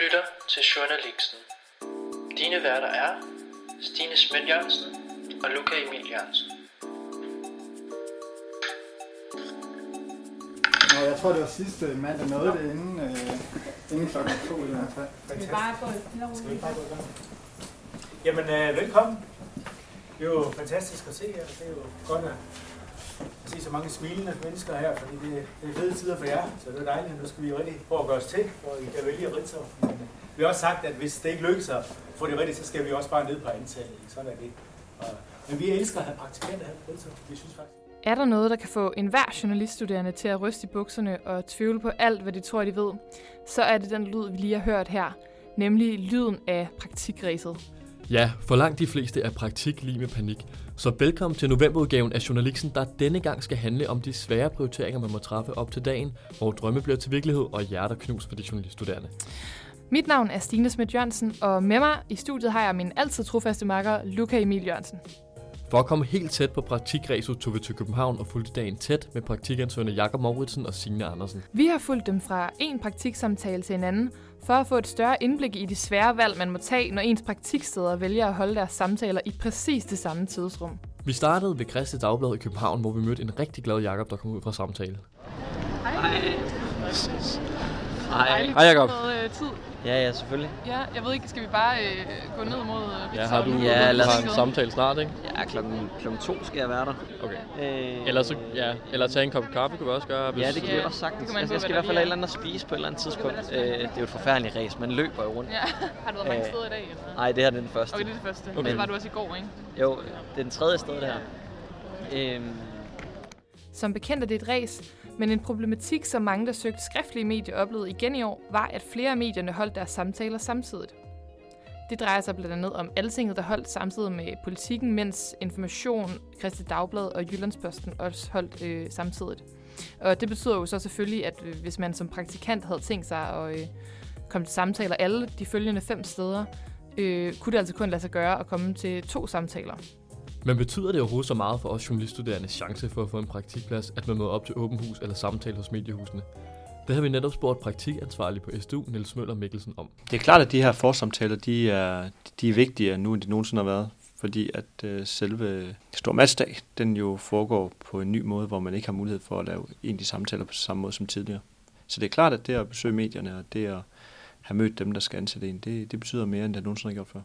lytter til Journalisten. Dine værter er Stine Smidt Jørgensen og Luca Emil Jørgensen. Nå, jeg tror, det var sidste mandag nåede det inden, øh, inden klokken to i hvert fald. Skal vi bare gå i? Jamen, øh, velkommen. Det er jo fantastisk at se jer. Det er jo godt at se så mange smilende mennesker her, fordi det, det er fede tider for jer, så det er dejligt. Nu skal vi jo rigtig prøve at gøre os til, og I kan vælge at Men øh, vi har også sagt, at hvis det ikke lykkes at få det rigtigt, så skal vi også bare ned på antallet. Sådan er det. Og, men vi elsker at have praktikanter her på Ritzau. Vi synes faktisk. Er der noget, der kan få enhver journaliststuderende til at ryste i bukserne og tvivle på alt, hvad de tror, de ved, så er det den lyd, vi lige har hørt her, nemlig lyden af praktikræset. Ja, for langt de fleste er praktik lige med panik. Så velkommen til novemberudgaven af Journalisten, der denne gang skal handle om de svære prioriteringer, man må træffe op til dagen, hvor drømme bliver til virkelighed og hjerter knus for de journaliststuderende. Mit navn er Stine Smidt Jørgensen, og med mig i studiet har jeg min altid trofaste makker, Luca Emil Jørgensen. For at komme helt tæt på praktikræset tog vi til København og fulgte dagen tæt med praktikansøgerne Jakob Mauritsen og Signe Andersen. Vi har fulgt dem fra en praktiksamtale til en anden, for at få et større indblik i de svære valg, man må tage, når ens praktiksteder vælger at holde deres samtaler i præcis det samme tidsrum. Vi startede ved Kristne Dagblad i København, hvor vi mødte en rigtig glad Jakob, der kom ud fra samtale. Hej. Hej, Jacob. Med, øh, tid. Ja, ja, selvfølgelig. Ja, jeg ved ikke, skal vi bare øh, gå ned mod øh, Ja, har du Ja, lad os- har en samtale snart, ikke? Ja, klokken, klokken to skal jeg være der. Okay. Øh, Eller, så, ja, eller tage en kop kaffe kunne vi også gøre. Hvis... Ja, det kan vi Ja, også sagtens. det Altså, jeg skal i hvert fald have et eller andet at spise på et eller andet tidspunkt. Øh, det er jo et forfærdeligt race. Man løber jo rundt. Ja, har du været mange Øh, steder i dag? Eller? Nej, det her er den første. Okay, det er det første. Okay. Det var du også i går, ikke? Jo, det er den tredje sted, det her. Øhm, Som bekendt er det et race, men en problematik, som mange, der søgte skriftlige medier, oplevede igen i år, var, at flere af medierne holdt deres samtaler samtidigt. Det drejer sig blandt andet om Altinget, der holdt samtidig med politikken, mens Information, Christi Dagblad og Jyllandsposten også holdt øh, samtidigt. Og det betyder jo så selvfølgelig, at øh, hvis man som praktikant havde tænkt sig at øh, komme til samtaler alle de følgende fem steder, øh, kunne det altså kun lade sig gøre at komme til to samtaler. Men betyder det overhovedet så meget for os journaliststuderende chance for at få en praktikplads, at man møder op til åben hus eller samtale hos mediehusene? Det har vi netop spurgt praktikansvarlig på SDU, Niels Møller Mikkelsen, om. Det er klart, at de her forsamtaler, de er, de er vigtigere nu, end de nogensinde har været. Fordi at øh, selve Stor Matchdag, den jo foregår på en ny måde, hvor man ikke har mulighed for at lave egentlig samtaler på samme måde som tidligere. Så det er klart, at det at besøge medierne og det at have mødt dem, der skal ansætte en, det, det betyder mere, end det nogensinde har gjort før.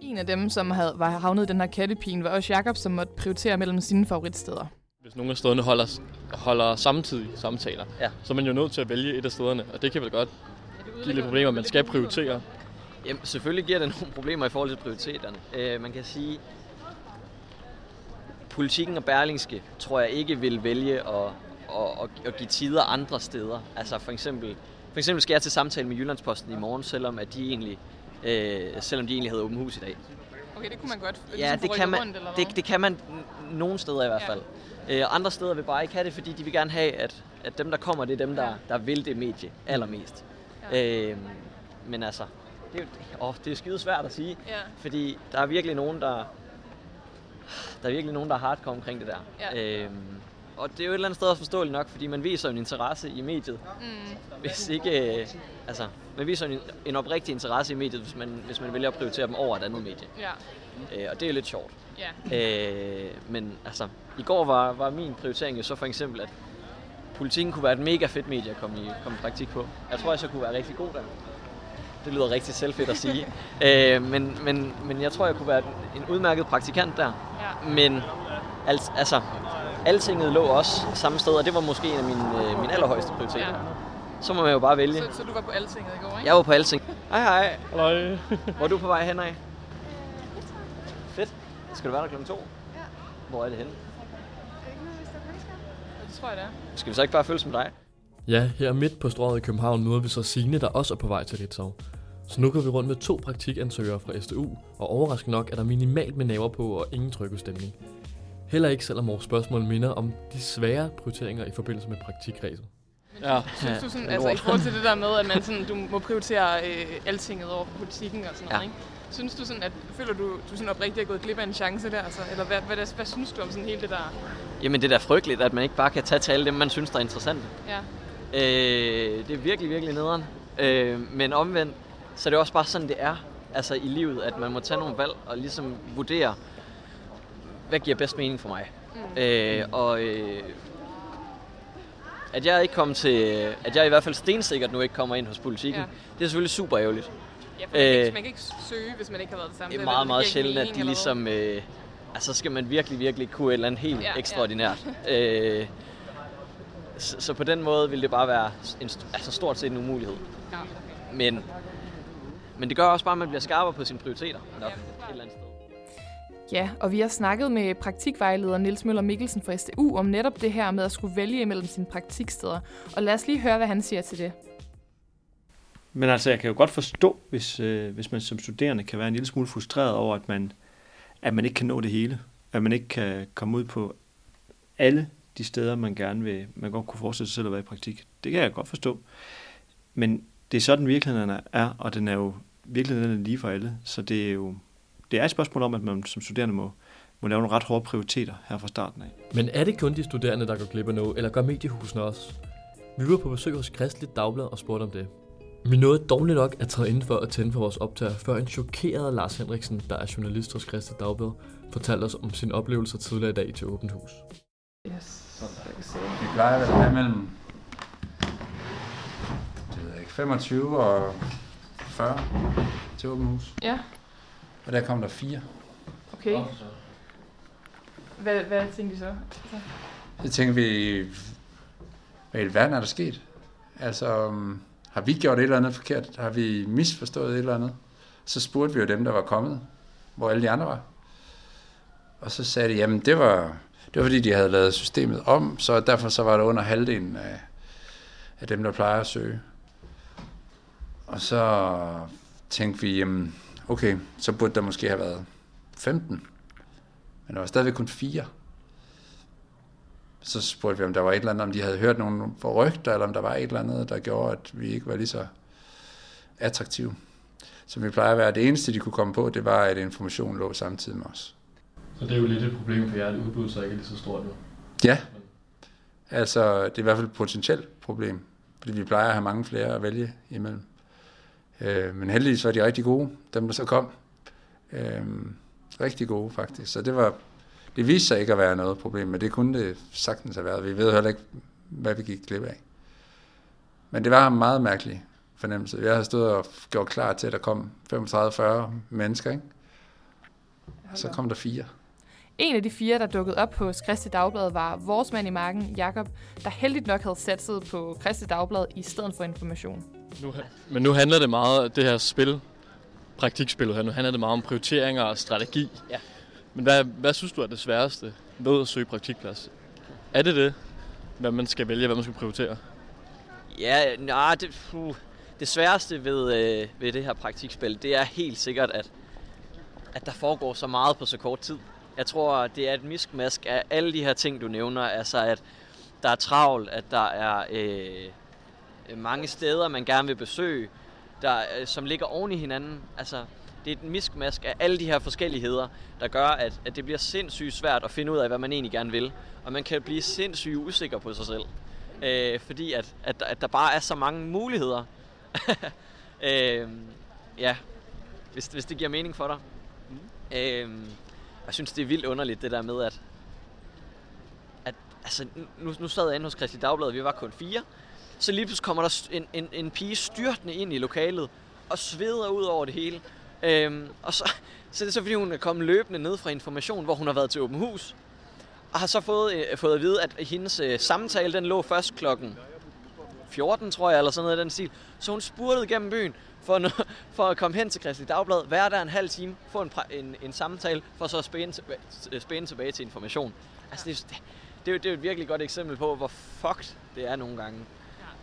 En af dem, som havde, var havnet i den her kattepine, var også Jakob, som måtte prioritere mellem sine favoritsteder. Hvis nogle af stederne holder, holder samtidige samtaler, Ja. så er man jo nødt til at vælge et af stederne, og det kan vel godt give lidt problemer, man skal prioritere. jamen, selvfølgelig giver det nogle problemer i forhold til prioriteterne. Øh, man kan sige, politikken og Berlingske tror jeg ikke vil vælge at, at, at, at give tider andre steder. Altså for eksempel, for eksempel skal jeg til samtale med Jyllandsposten i morgen, selvom at de egentlig, øh, selvom de egentlig havde åben hus i dag. Okay, det kunne man godt Ja, det kan man, det, det kan man nogle steder i hvert Ja. fald. Øh, andre steder vil bare ikke have det, fordi de vil gerne have, at, at dem, der kommer, det er dem, der, Ja. der vil det medie allermest. Ja. Øh, men altså, det er, jo, åh, det er skide svært at sige, Ja. fordi der er virkelig nogen, der, der er virkelig nogen, der er hardcore omkring det der. Ja. Øh, og det er jo et eller andet sted også forståeligt nok, fordi man viser en interesse i mediet. Mm. Hvis ikke, øh, altså, man viser en, en oprigtig interesse i mediet, hvis man, hvis man vælger at prioritere dem over et andet medie. Ja, Øh, og det er lidt sjovt. ja. Øh, men altså, i går var, var min prioritering jo så for eksempel, at politikken kunne være et mega fedt medie at komme i, komme i praktik på. Jeg tror, jeg så kunne være rigtig god der. Det lyder rigtig selvfedt at sige. øh, men, men, men jeg tror, jeg kunne være en udmærket praktikant der. ja. Men alt, altså, altinget lå også samme sted, og det var måske en af mine, øh, mine allerhøjeste prioriteter. Ja. Så må man jo bare vælge. Så, så du var på Altinget i går, ikke? Jeg var på alting. Hej hej. Halløj. Hvor er du på vej hen af? Fedt. Skal du være der klokken to? Ja. Hvor er det henne? Det tror jeg, det er. Skal vi så ikke bare følges med dig? Ja, her midt på strået i København møder vi så Signe, der også er på vej til Ritzau. Så nu går vi rundt med to praktikansøgere fra SDU, og overraskende nok er der minimalt med naver på og ingen trykkestemning. Heller ikke selvom vores spørgsmål minder om de svære prioriteringer i forbindelse med praktikræset. Ja, Synes du sådan, Ja, altså i forhold til det der med, at man sådan, du må prioritere øh, Altinget over politikken og sådan noget, Ja. ikke? Synes du sådan, at føler du, du sådan oprigtigt er gået glip af en chance der, altså? Eller hvad, hvad, hvad, hvad synes du om sådan hele det der? Jamen det er da frygteligt, at man ikke bare kan tage til alle dem, man synes, der er interessante. Ja, Øh, det er virkelig, virkelig nederen. Øh, men omvendt, så det er også bare sådan, det er altså i livet, at man må tage nogle valg og ligesom vurdere, hvad giver bedst mening for mig. Mm. Øh, og øh, at jeg ikke kom til, at jeg i hvert fald stensikkert nu ikke kommer ind hos politikken, ja. det er selvfølgelig super ærgerligt. Ja, for man, kan ikke, man kan ikke søge, hvis man ikke har været det samme. Det er meget, meget sjældent, at de ligesom... Øh, altså skal man virkelig, virkelig kunne et eller andet helt ja, ekstraordinært. Ja. øh, så, så på den måde vil det bare være en, altså stort set en umulighed. Ja. Men, men det gør også bare, at man bliver skarpere på sine prioriteter. Nok, ja. et eller andet sted. Ja, og vi har snakket med praktikvejleder Niels Møller Mikkelsen fra SDU om netop det her med at skulle vælge imellem sine praktiksteder. Og lad os lige høre, hvad han siger til det. Men altså, jeg kan jo godt forstå, hvis, øh, hvis man som studerende kan være en lille smule frustreret over, at man, at man ikke kan nå det hele. At man ikke kan komme ud på alle de steder, man gerne vil, man godt kunne forestille sig selv at være i praktik. Det kan jeg godt forstå. Men det er sådan virkeligheden er, og den er jo virkeligheden er lige for alle. Så det er jo det er et spørgsmål om, at man som studerende må, må lave nogle ret hårde prioriteter her fra starten af. Men er det kun de studerende, der går glip af noget, eller gør mediehusene også? Vi var på besøg hos Kristligt Dagblad og spurgte om det. Vi nåede dårligt nok at træde ind for at tænde for vores optager, før en chokeret Lars Henriksen, der er journalist hos Kristligt Dagblad, fortalte os om sin oplevelser tidligere i dag til Åbent Hus. Yes. Vi plejer at have mellem det ved jeg ikke, 25 og 40 til Åbent Hus. Ja. Og der kom der fire. Okay. Hvad, hvad tænkte I så? Så tænker vi, hvad i verden er der sket? Altså, um, har vi gjort et eller andet forkert? Har vi misforstået et eller andet? Så spurgte vi jo dem, der var kommet, hvor alle de andre var. Og så sagde de, jamen det var, det var fordi, de havde lavet systemet om, så derfor så var det under halvdelen af, af dem, der plejer at søge. Og så tænkte vi, jamen, okay, så burde der måske have været 15. Men der var stadigvæk kun fire. Så spurgte vi, om der var et eller andet, om de havde hørt nogle forrygter, eller om der var et eller andet, der gjorde, at vi ikke var lige så attraktive. Som vi plejer at være. Det eneste, de kunne komme på, det var, at informationen lå samtidig med os. Så det er jo lidt et problem for jer, at udbuddet så ikke er lige så stort nu? Ja. Altså, det er i hvert fald et potentielt problem. Fordi vi plejer at have mange flere at vælge imellem. Øh, men heldigvis var de rigtig gode, dem der så kom. Øh, rigtig gode faktisk. Så det var, det viste sig ikke at være noget problem, men det kunne det sagtens have været. Vi ved heller ikke, hvad vi gik glip af. Men det var en meget mærkelig fornemmelse. Jeg havde stået og gjort klar til, at der kom 35-40 mennesker, ikke? så kom der fire. En af de fire, der dukkede op på Kristi Dagblad, var vores mand i marken, Jakob, der heldigt nok havde satset på Kristi Dagblad i stedet for information. Nu, men nu handler det meget, det her spil, praktikspillet her, nu handler det meget om prioriteringer og strategi. Ja. Men hvad, hvad synes du er det sværeste ved at søge praktikplads? Er det det, hvad man skal vælge, hvad man skal prioritere? Ja, nej, det, uh, det sværeste ved, øh, ved det her praktikspil, det er helt sikkert, at, at der foregår så meget på så kort tid. Jeg tror, det er et miskmask af alle de her ting, du nævner. Altså, at der er travlt, at der er øh, Øh, mange steder, man gerne vil besøge, der, øh, som ligger oven i hinanden. Altså, det er et miskmask af alle de her forskelligheder, der gør, at, at det bliver sindssygt svært at finde ud af, hvad man egentlig gerne vil. Og man kan blive sindssygt usikker på sig selv. Øh, fordi at, at, at der bare er så mange muligheder. øh, ja, hvis, hvis det giver mening for dig. Mm. Øh, jeg synes, det er vildt underligt, det der med, at, at altså, nu, nu sad jeg inde hos Christi Dagblad, vi var kun fire, så lige pludselig kommer der en, en, en pige styrtende ind i lokalet, og sveder ud over det hele. Øhm, og så, så det er så, fordi hun er kommet løbende ned fra information, hvor hun har været til åben hus, og har så fået, øh, fået at vide, at hendes øh, samtale, den lå først klokken 14, tror jeg, eller sådan noget i den stil. Så hun spurtede gennem byen for, no, for at komme hen til Kristelig Dagblad, være der en halv time, få en, en, en samtale, for så at spæne, øh, spæne tilbage til information. Altså, det, det, er det er jo et virkelig godt eksempel på, hvor fucked det er nogle gange.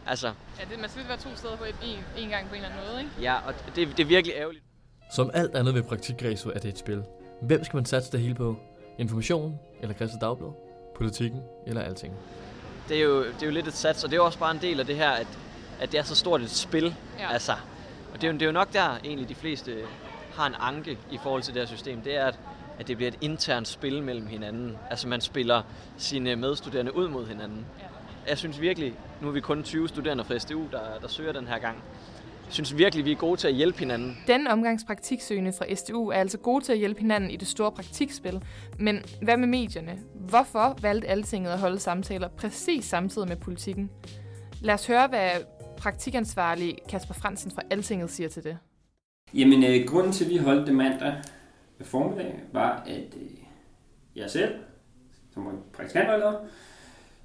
Altså. Ja, det, man skal være to steder på en, en gang på en eller anden måde, ikke? Ja, og det, det er virkelig ærgerligt. Som alt andet ved praktikgræset er det et spil. Hvem skal man satse det hele på? Information eller Christi Dagblad? Politikken eller alting? Det er, jo, det er jo lidt et sats, og det er jo også bare en del af det her, at, at det er så stort et spil. Ja. Altså, og det er, jo, det er jo nok der egentlig de fleste har en anke i forhold til det her system. Det er, at, at det bliver et internt spil mellem hinanden. Altså man spiller sine medstuderende ud mod hinanden. Ja. Jeg synes virkelig, nu er vi kun 20 studerende fra SDU, der, der søger den her gang. synes virkelig, vi er gode til at hjælpe hinanden. Den omgangspraktiksøgende fra SDU er altså gode til at hjælpe hinanden i det store praktikspil. Men hvad med medierne? Hvorfor valgte Altinget at holde samtaler præcis samtidig med politikken? Lad os høre, hvad praktikansvarlig Kasper Fransen fra Altinget siger til det. Jamen, øh, grunden til, at vi holdt det mandag formiddag, var, at øh, jeg selv, som var praktikantvejleder,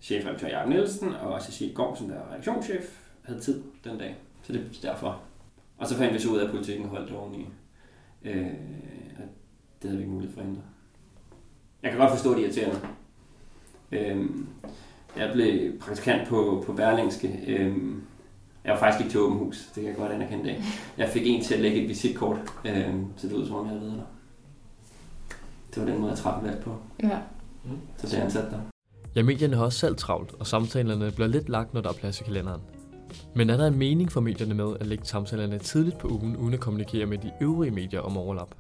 chefredaktør Jacob Nielsen og Cecilie Gård, som der er redaktionschef, havde tid den dag. Så det er derfor. Og så fandt vi så ud af, at politikken holdt oveni. Øh, og det havde vi ikke mulighed for at ændre. Jeg kan godt forstå det irriterende. Øh, jeg blev praktikant på, på Berlingske. Øh, jeg var faktisk ikke til åben hus, det kan jeg godt anerkende dag. Jeg fik en til at lægge et visitkort, øh, så det ud som om jeg havde været der. Det var den måde, jeg træffede valg på. Ja. Så det er ansat der. Ja, medierne har også selv travlt, og samtalerne bliver lidt lagt, når der er plads i kalenderen. Men er der en mening for medierne med at lægge samtalerne tidligt på ugen, uden at kommunikere med de øvrige medier om overlap?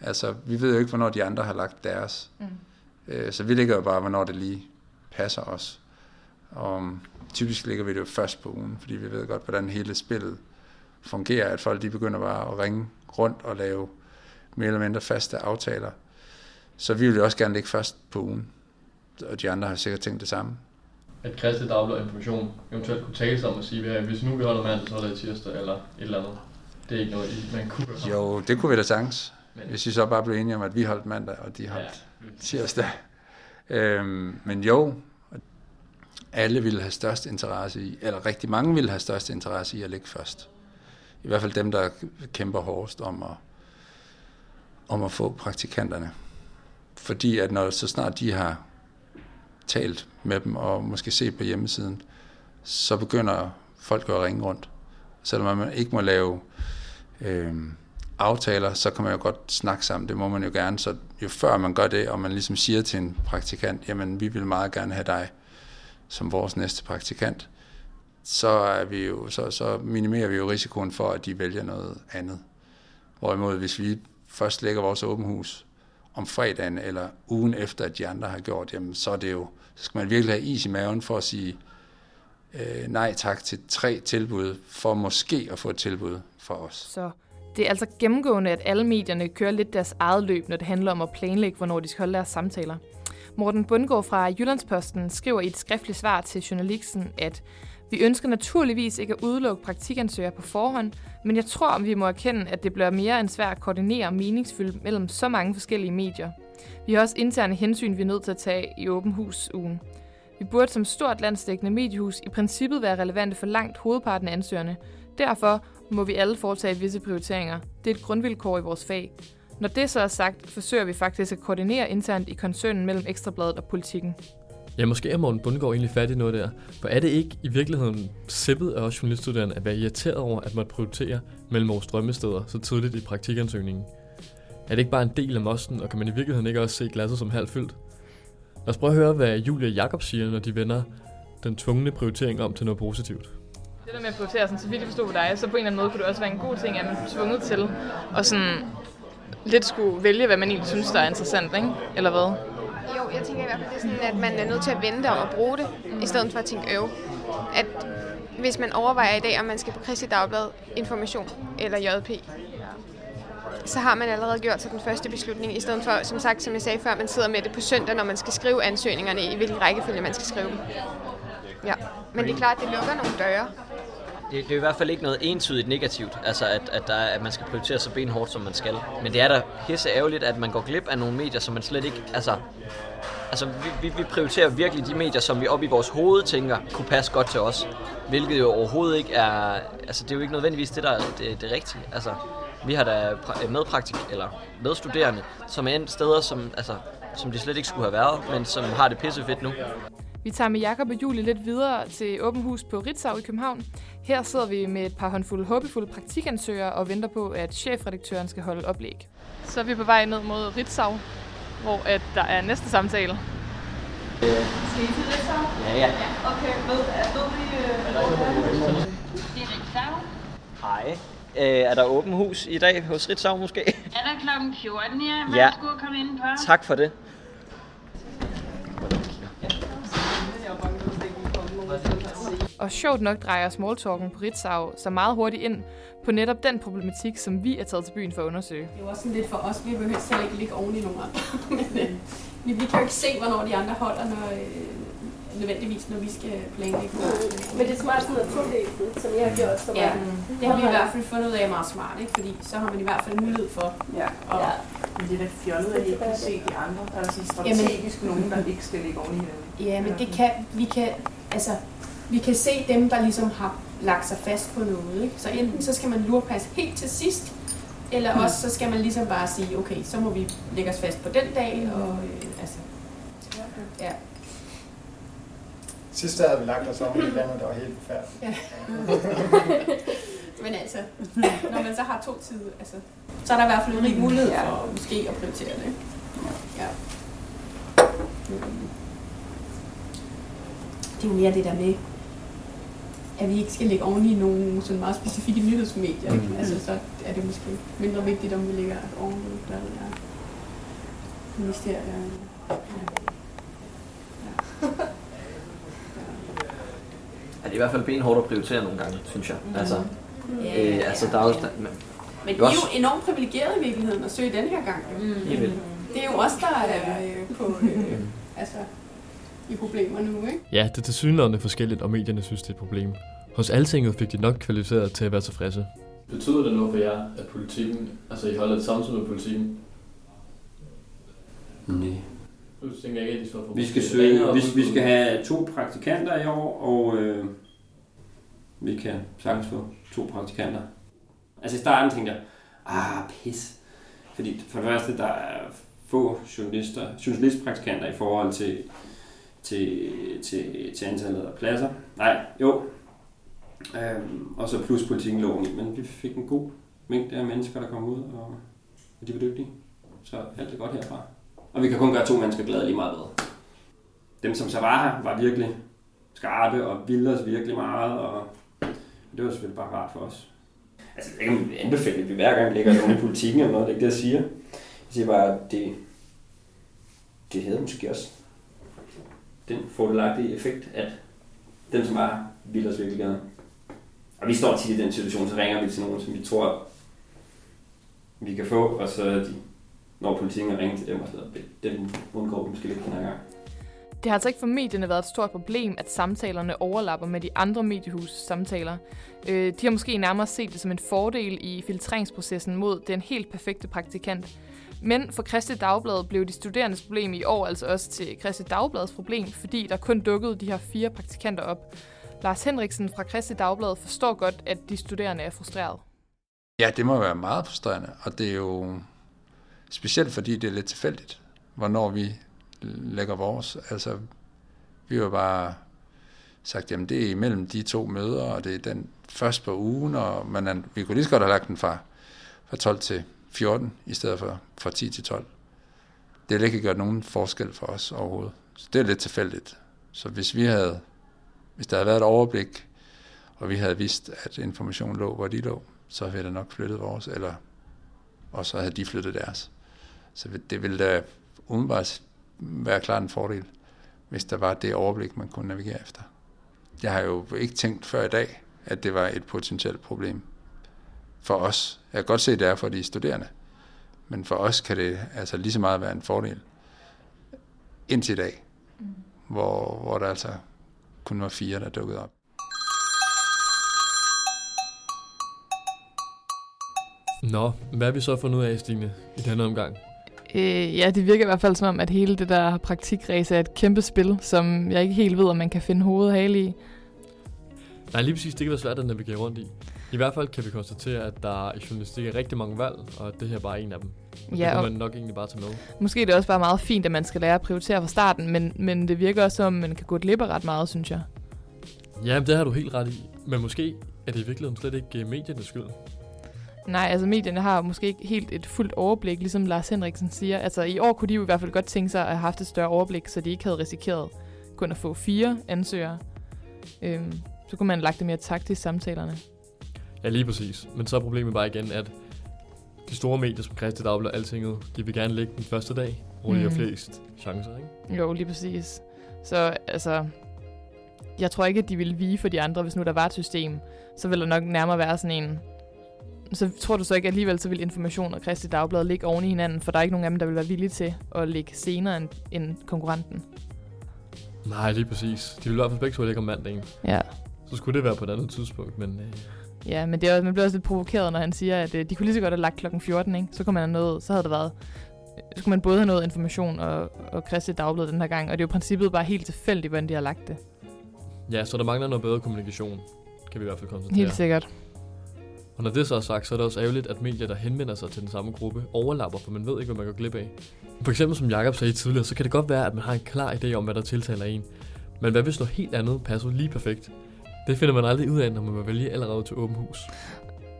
Altså, vi ved jo ikke, hvornår de andre har lagt deres. Mm. Øh, så vi ligger jo bare, hvornår det lige passer os. Og typisk ligger vi det jo først på ugen, fordi vi ved godt, hvordan hele spillet fungerer, at folk de begynder bare at ringe rundt og lave mere eller mindre faste aftaler. Så vi vil jo også gerne ligge først på ugen, og de andre har sikkert tænkt det samme. At Christi Dagblad Information eventuelt kunne tale sig om at sige, at hvis nu vi holder mandag, så holder det tirsdag eller et eller andet. Det er ikke noget, I- man kunne gøre. Jo, det kunne vi da sagtens. Hvis I så bare blev enige om, at vi holdt mandag, og de holdt ja. tirsdag. Øhm, men jo, alle ville have størst interesse i, eller rigtig mange ville have størst interesse i at ligge først. I hvert fald dem, der kæmper hårdest om at, om at få praktikanterne. Fordi at når så snart de har talt med dem og måske set på hjemmesiden, så begynder folk jo at ringe rundt. Selvom man ikke må lave øh, aftaler, så kan man jo godt snakke sammen. Det må man jo gerne. Så jo før man gør det, og man ligesom siger til en praktikant, jamen vi vil meget gerne have dig som vores næste praktikant, så, er vi jo, så, så minimerer vi jo risikoen for, at de vælger noget andet. Hvorimod, hvis vi først lægger vores åbenhus om fredagen eller ugen efter, at de andre har gjort, jamen så er det jo, så skal man virkelig have is i maven for at sige øh, nej tak til tre tilbud, for måske at få et tilbud fra os. Så det er altså gennemgående, at alle medierne kører lidt deres eget løb, når det handler om at planlægge, hvornår de skal holde deres samtaler. Morten Bundgaard fra Jyllandsposten skriver i et skriftligt svar til journalisten, at vi ønsker naturligvis ikke at udelukke praktikansøgere på forhånd, men jeg tror, vi må erkende, at det bliver mere end svært at koordinere meningsfyldt mellem så mange forskellige medier. Vi har også interne hensyn, vi er nødt til at tage i åben hus ugen. Vi burde som stort landsdækkende mediehus i princippet være relevante for langt hovedparten af ansøgerne. Derfor må vi alle foretage visse prioriteringer. Det er et grundvilkår i vores fag. Når det så er sagt, forsøger vi faktisk at koordinere internt i koncernen mellem Ekstrabladet og politikken. Ja, måske er Morten Bundgaard egentlig fat i noget der. For er det ikke i virkeligheden sippet af os journaliststuderende at være irriteret over, at man prioriterer mellem vores drømmesteder så tidligt i praktikansøgningen? Er det ikke bare en del af mosten, og kan man i virkeligheden ikke også se glasset som halvt fyldt? Lad os prøve at høre, hvad Julia Jakob siger, når de vender den tvungne prioritering om til noget positivt. Det der med at prioritere, sådan, så vidt jeg forstod dig, så på en eller anden måde kunne det også være en god ting, at man er tvunget til at sådan lidt skulle vælge, hvad man egentlig synes, der er interessant, ikke? Eller hvad? Jo, jeg tænker i hvert fald, det er sådan, at man er nødt til at vente og bruge det, i stedet for at tænke øv. At hvis man overvejer i dag, om man skal på Kristi Dagblad, Information eller JP, så har man allerede gjort sig den første beslutning, i stedet for, som sagt, som jeg sagde før, man sidder med det på søndag, når man skal skrive ansøgningerne, i hvilken rækkefølge man skal skrive dem. Ja, men det er klart, at det lukker nogle døre. Det, det er i hvert fald ikke noget entydigt negativt, altså at, at, der, er- at man skal prioritere så benhårdt, som man skal. Men det er da pisse ærgerligt, at man går glip af nogle medier, som man slet ikke... Altså, altså vi, vi, vi prioriterer virkelig de medier, som vi op i vores hoved tænker kunne passe godt til os. Hvilket jo overhovedet ikke er... Altså det er jo ikke nødvendigvis det, der er det, det rigtige. Altså, vi har da medpraktik, eller medstuderende, som er endt steder, som, altså, som de slet ikke skulle have været, men som har det pisse fedt nu. Vi tager med Jakob og Julie lidt videre til Åben Hus på Ritzau i København. Her sidder vi med et par håndfulde håbefulde praktikansøgere og venter på, at chefredaktøren skal holde oplæg. Så er vi på vej ned mod Ritzau, hvor at der er næste samtale. Skal I til Ritzau? Ja, ja. Okay, ved, ved vi, øh, hvor det er? Det er Ritzau. Hej. Øh, er der åben hus i dag hos Ritzau måske? Er der klokken 14, ja? Ja. Værsgo at komme ind på. tak for det. Og sjovt nok drejer smalltalken på Ritzau så meget hurtigt ind på netop den problematik, som vi er taget til byen for at undersøge. Det er jo også sådan lidt for os. Vi vil helst heller ikke ligge oven i nogen andre. Men, øh, vi, vi kan jo ikke se, hvornår de andre holder, når, øh, nødvendigvis, når vi skal planlægge. Men det er smart sådan noget todelt, som jeg har gjort. Som Ja, er- det har vi i hvert fald fundet ud af er meget smart, ikke? fordi så har man i hvert fald mulighed for. Ja. Og, ja. Men det er da fjollet, at I ikke kan se de andre. Der er sådan strategisk nogen, der ikke skal ligge oven i hinanden. Ja, men det kan, vi kan, altså, vi kan se dem, der ligesom har lagt sig fast på noget. Ikke? Så enten så skal man lurpasse helt til sidst, eller Mm. også så skal man ligesom bare sige, okay, så må vi lægge os fast på den dag, og øh, altså, ja. Sidst havde vi lagt os om i et andet, der var helt forfærdeligt. Ja. Men altså, når man så har to tider, altså, så er der i hvert fald en rig mulighed for måske at prioritere det. ikke? Ja. Det er jo mere det der med, at vi ikke skal lægge oven i nogle sådan meget specifikke nyhedsmedier. Ikke? Mhm. Altså, så er det måske mindre vigtigt, om vi lægger oven i, hvad det er, ministerier. Ja. Ja, det er i hvert fald benhårdt at prioritere nogle gange, synes jeg. Mhm. Altså, Ja, øh, altså der er jo... Der, men, Men I det er jo enormt privilegeret i virkeligheden at søge den her gang. Mm. Det er jo os, der er øh, på, øh, altså, i problemer nu, ikke? Ja, det er til synligheden forskelligt, og medierne synes, det er et problem. Hos Altinget fik de nok kvalificeret til at være tilfredse. Betyder det noget for jer, at politikken, altså I holder et samtidig med politikken? Nej. Nu tænker jeg ikke, at de står for Vi skal, søge, vi, vi skal have to praktikanter i år, og øh, vi kan sagtens få to praktikanter. Altså i starten tænkte jeg, ah, pis. Fordi for det første, der er få journalister, journalistpraktikanter i forhold til, til, til, til antallet af pladser. Nej, jo. Øhm, og så plus politikken lå i. Men vi fik en god mængde af mennesker, der kom ud, og, og de var dygtige. Så alt er godt herfra. Og vi kan kun gøre to mennesker glade lige meget bedre. Dem, som så var her, var virkelig skarpe og ville os virkelig meget, og det var selvfølgelig bare rart for os. Altså, det kan anbefale, at vi hver gang lægger nogen i politikken eller noget, det er ikke det, jeg siger. Jeg siger bare, at det, det havde måske også den fordelagtige effekt, at dem, som er, vil os virkelig gerne. Og vi står tit i den situation, så ringer vi til nogen, som vi tror, vi kan få, og så de, når politikken ringer til dem, og så dem undgår vi måske lidt den her gang. Det har altså ikke for medierne været et stort problem, at samtalerne overlapper med de andre mediehus samtaler. Øh, de har måske nærmere set det som en fordel i filtreringsprocessen mod den helt perfekte praktikant. Men for Kristi Dagblad blev de studerendes problem i år altså også til Kristi Dagblads problem, fordi der kun dukkede de her fire praktikanter op. Lars Henriksen fra Kristi Dagblad forstår godt, at de studerende er frustreret. Ja, det må være meget frustrerende, og det er jo specielt fordi det er lidt tilfældigt, hvornår vi lægger vores. Altså, vi har bare sagt, jamen det er imellem de to møder, og det er den først på ugen, og man, vi kunne lige så godt have lagt den fra, fra 12 til 14, i stedet for fra 10 til 12. Det har ikke gjort nogen forskel for os overhovedet. Så det er lidt tilfældigt. Så hvis vi havde, hvis der havde været et overblik, og vi havde vidst, at informationen lå, hvor de lå, så havde vi da nok flyttet vores, eller og så havde de flyttet deres. Så det ville da umiddelbart være klart en fordel, hvis der var det overblik, man kunne navigere efter. Jeg har jo ikke tænkt før i dag, at det var et potentielt problem for os. Jeg kan godt se, at det er for de studerende, men for os kan det altså lige så meget være en fordel indtil i dag, mm. hvor, hvor der altså kun var fire, der dukkede op. Nå, hvad har vi så fundet ud af, Stine, i denne omgang? Øh, ja, det virker i hvert fald som om, at hele det der praktikræs er et kæmpe spil, som jeg ikke helt ved, om man kan finde hovedet hale i. Nej, lige præcis, det kan være svært at navigere rundt i. I hvert fald kan vi konstatere, at der i journalistik er rigtig mange valg, og det her bare er en af dem. Og Ja, det kan man nok egentlig bare tage med. Måske er det også bare meget fint, at man skal lære at prioritere fra starten, men, men det virker også som, om man kan gå glip af ret meget, synes jeg. Ja, det har du helt ret i. Men måske er det i virkeligheden slet ikke øh, mediernes skyld. Nej, altså medierne har måske ikke helt et fuldt overblik, ligesom Lars Henriksen siger. Altså i år kunne de jo i hvert fald godt tænke sig at have haft et større overblik, så de ikke havde risikeret kun at få fire ansøgere. Øhm, så kunne man have lagt det mere taktisk samtalerne. Ja, lige præcis. Men så er problemet bare igen, at de store medier som Christi Dagblad og Altinget, de vil gerne ligge den første dag, hvor de har flest chancer, ikke? Jo, lige præcis. Så altså, jeg tror ikke, at de ville vige for de andre, hvis nu der var et system. Så ville der nok nærmere være sådan en... Så tror du så ikke alligevel, så vil information og Kristi Dagblad ligge oven i hinanden, for der er ikke nogen af dem, der vil være villige til at ligge senere end, end konkurrenten. Nej, lige præcis. De vil i hvert fald begge to ligge om mandagen. Ja. Så skulle det være på et andet tidspunkt, men... Øh, Ja, men det er, også- man bliver også lidt provokeret, når han siger, at øh, de kunne lige så godt have lagt klokken 14, ikke? Så kunne man have nået, så havde det været, så skulle man både have noget information og, og Kristi Dagblad den her gang, og det er jo princippet bare helt tilfældigt, hvordan de har lagt det. ja, så der mangler noget bedre kommunikation, kan vi i hvert fald konstatere. Helt sikkert. Og når det så er sagt, så er det også ærgerligt, at medier, der henvender sig til den samme gruppe, overlapper, for man ved ikke, hvad man går glip af. For eksempel, som Jakob sagde tidligere, så kan det godt være, at man har en klar idé om, hvad der tiltaler en. Men hvad hvis noget helt andet passer lige perfekt? Det finder man aldrig ud af, når man må vælge allerede til åben hus.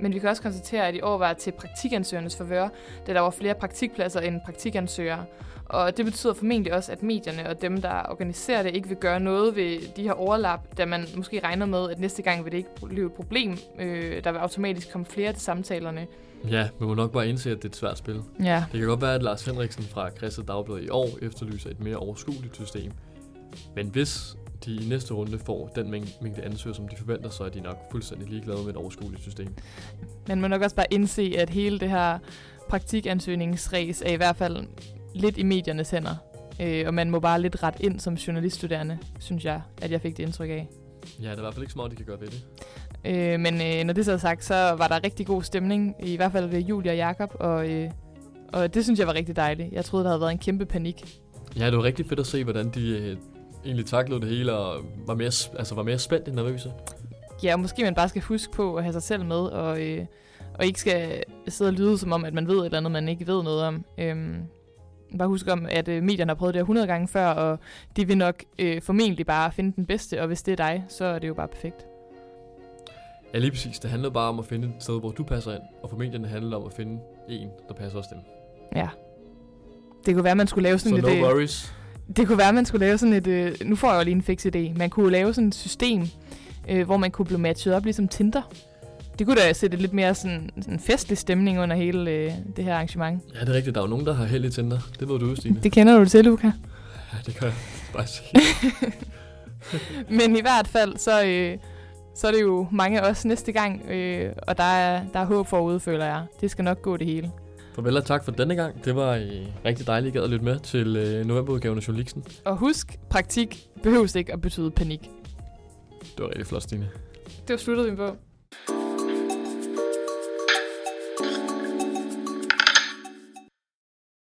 Men vi kan også konstatere, at i år var til praktikansøgernes forvør, da der var flere praktikpladser end praktikansøgere. Og det betyder formentlig også, at medierne og dem, der organiserer det, ikke vil gøre noget ved de her overlap, da man måske regner med, at næste gang vil det ikke blive et problem. Øh, der vil automatisk komme flere til samtalerne. Ja, man må nok bare indse, at det er et svært spil. Ja. Det kan godt være, at Lars Henriksen fra Christi Dagblad i år efterlyser et mere overskueligt system. Men hvis de i næste runde får den mæng- mængde ansøgere, som de forventer, så er de nok fuldstændig ligeglade med et overskueligt system. Man må nok også bare indse, at hele det her praktikansøgningsræs er i hvert fald lidt i mediernes hænder. Øh, og man må bare lidt ret ind som journaliststuderende, synes jeg, at jeg fik det indtryk af. Ja, der er i hvert fald ikke meget, de kan gøre ved det. Øh, men øh, når det så er sagt, så var der rigtig god stemning, i hvert fald ved Julia og Jakob, og, øh, og det synes jeg var rigtig dejligt. Jeg troede, der havde været en kæmpe panik. Ja, det var rigtig fedt at se, hvordan de øh, egentlig taklede det hele, og var mere, altså var mere spændt end nervøse. Ja, og måske man bare skal huske på at have sig selv med, og, øh, og ikke skal sidde og lyde som om, at man ved et eller andet, man ikke ved noget om. Øhm, bare husk om, at øh, medierne har prøvet det her 100 gange før, og de vil nok øh, formentlig bare finde den bedste, og hvis det er dig, så er det jo bare perfekt. Ja, lige præcis. Det handlede bare om at finde et sted, hvor du passer ind, og for medierne handler det om at finde en, der passer også dem. Ja. Det kunne være, man skulle lave sådan Så et... no øh, worries. Det kunne være, man skulle lave sådan et... Øh, nu får jeg jo lige en fix idé. Man kunne lave sådan et system, øh, hvor man kunne blive matchet op ligesom Tinder. Det kunne da sætte lidt mere sådan, sådan festlig stemning under hele øh, det her arrangement. Ja, det er rigtigt. Der er jo nogen, der har held i Tinder. Det ved du, Stine. Det kender du til, Luca. Ja, det kan jeg bare sige. Men i hvert fald, så, øh, så er det jo mange af os næste gang, øh, og der er, der er håb forude, føler jeg. Det skal nok gå det hele. Farvel og tak for denne gang. Det var øh, rigtig dejligt, at lytte med til øh, novemberudgaven af Journalisten. Og husk, praktik behøves ikke at betyde panik. Det var rigtig flot, Stine. Det var sluttet vi på.